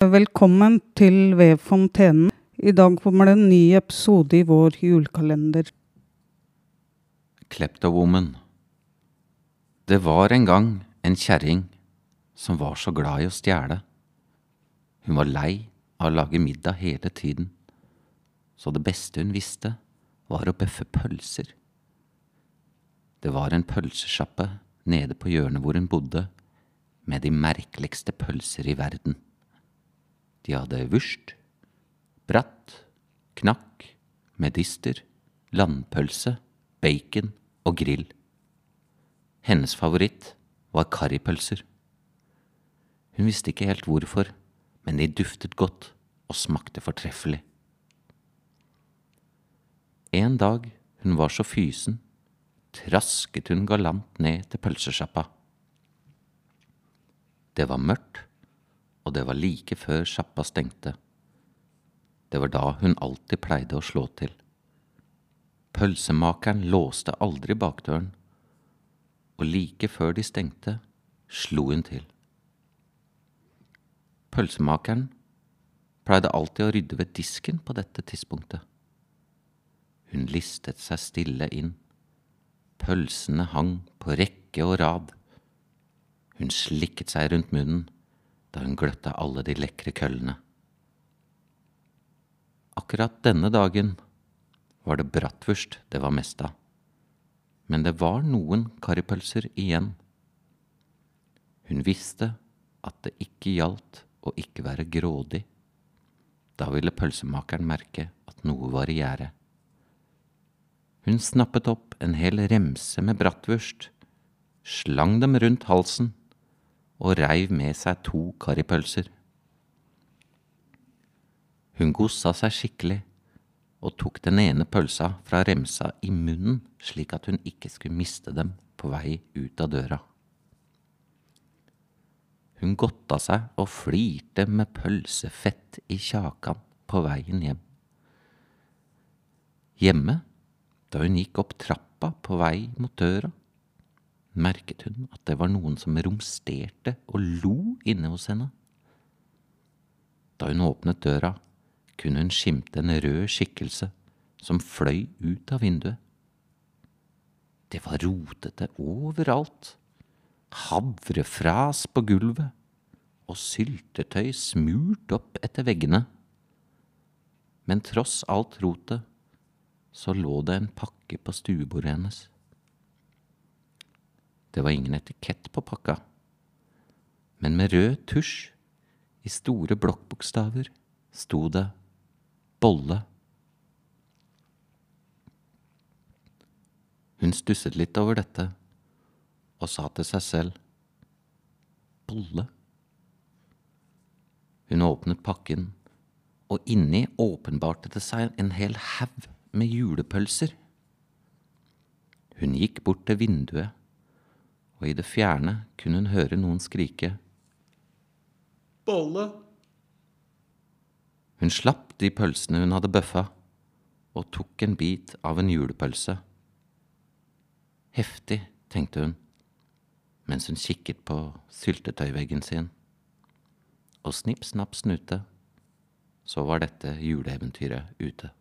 Velkommen til Ved fontenen. I dag kommer det en ny episode i vår julekalender. Kleptowoman. Det var en gang en kjerring som var så glad i å stjele. Hun var lei av å lage middag hele tiden, så det beste hun visste, var å bøffe pølser. Det var en pølsesjappe nede på hjørnet hvor hun bodde, med de merkeligste pølser i verden. De hadde vurst, bratt, knakk, medister, landpølse, bacon og grill. Hennes favoritt var karripølser. Hun visste ikke helt hvorfor, men de duftet godt og smakte fortreffelig. En dag hun var så fysen, trasket hun galant ned til pølsesjappa. Det var mørkt, og det var like før sjappa stengte. Det var da hun alltid pleide å slå til. Pølsemakeren låste aldri bakdøren, og like før de stengte, slo hun til. Pølsemakeren pleide alltid å rydde ved disken på dette tidspunktet. Hun listet seg stille inn. Pølsene hang på rekke og rad. Hun slikket seg rundt munnen da hun gløtta alle de lekre køllene. Akkurat denne dagen var det bratwurst det var mest av, men det var noen karripølser igjen. Hun visste at det ikke gjaldt å ikke være grådig. Da ville pølsemakeren merke at noe var i gjære. Hun snappet opp en hel remse med bratwurst, slang dem rundt halsen og reiv med seg to karripølser. Hun gossa seg skikkelig og tok den ene pølsa fra remsa i munnen slik at hun ikke skulle miste dem på vei ut av døra. Hun godta seg og flirte med pølsefett i kjakan på veien hjem. Hjemme, da hun gikk opp trappa på vei mot døra, merket hun at det var noen som romsterte og lo inne hos henne. Da hun åpnet døra, kunne hun skimte en rød skikkelse som fløy ut av vinduet. Det var rotete overalt, havrefras på gulvet og syltetøy smurt opp etter veggene. Men tross alt rotet så lå det en pakke på stuebordet hennes. Det var ingen etikett på pakka, men med rød tusj i store blokkbokstaver sto det bolle. Hun stusset litt over dette og sa til seg selv bolle. Hun åpnet pakken, og inni åpenbarte det seg en hel haug med julepølser. Hun gikk bort til vinduet, og i det fjerne kunne hun høre noen skrike Bolle! Hun slapp de pølsene hun hadde bøffa, og tok en bit av en julepølse. Heftig, tenkte hun, mens hun kikket på syltetøyveggen sin. Og snipp, snapp, snute, så var dette juleeventyret ute.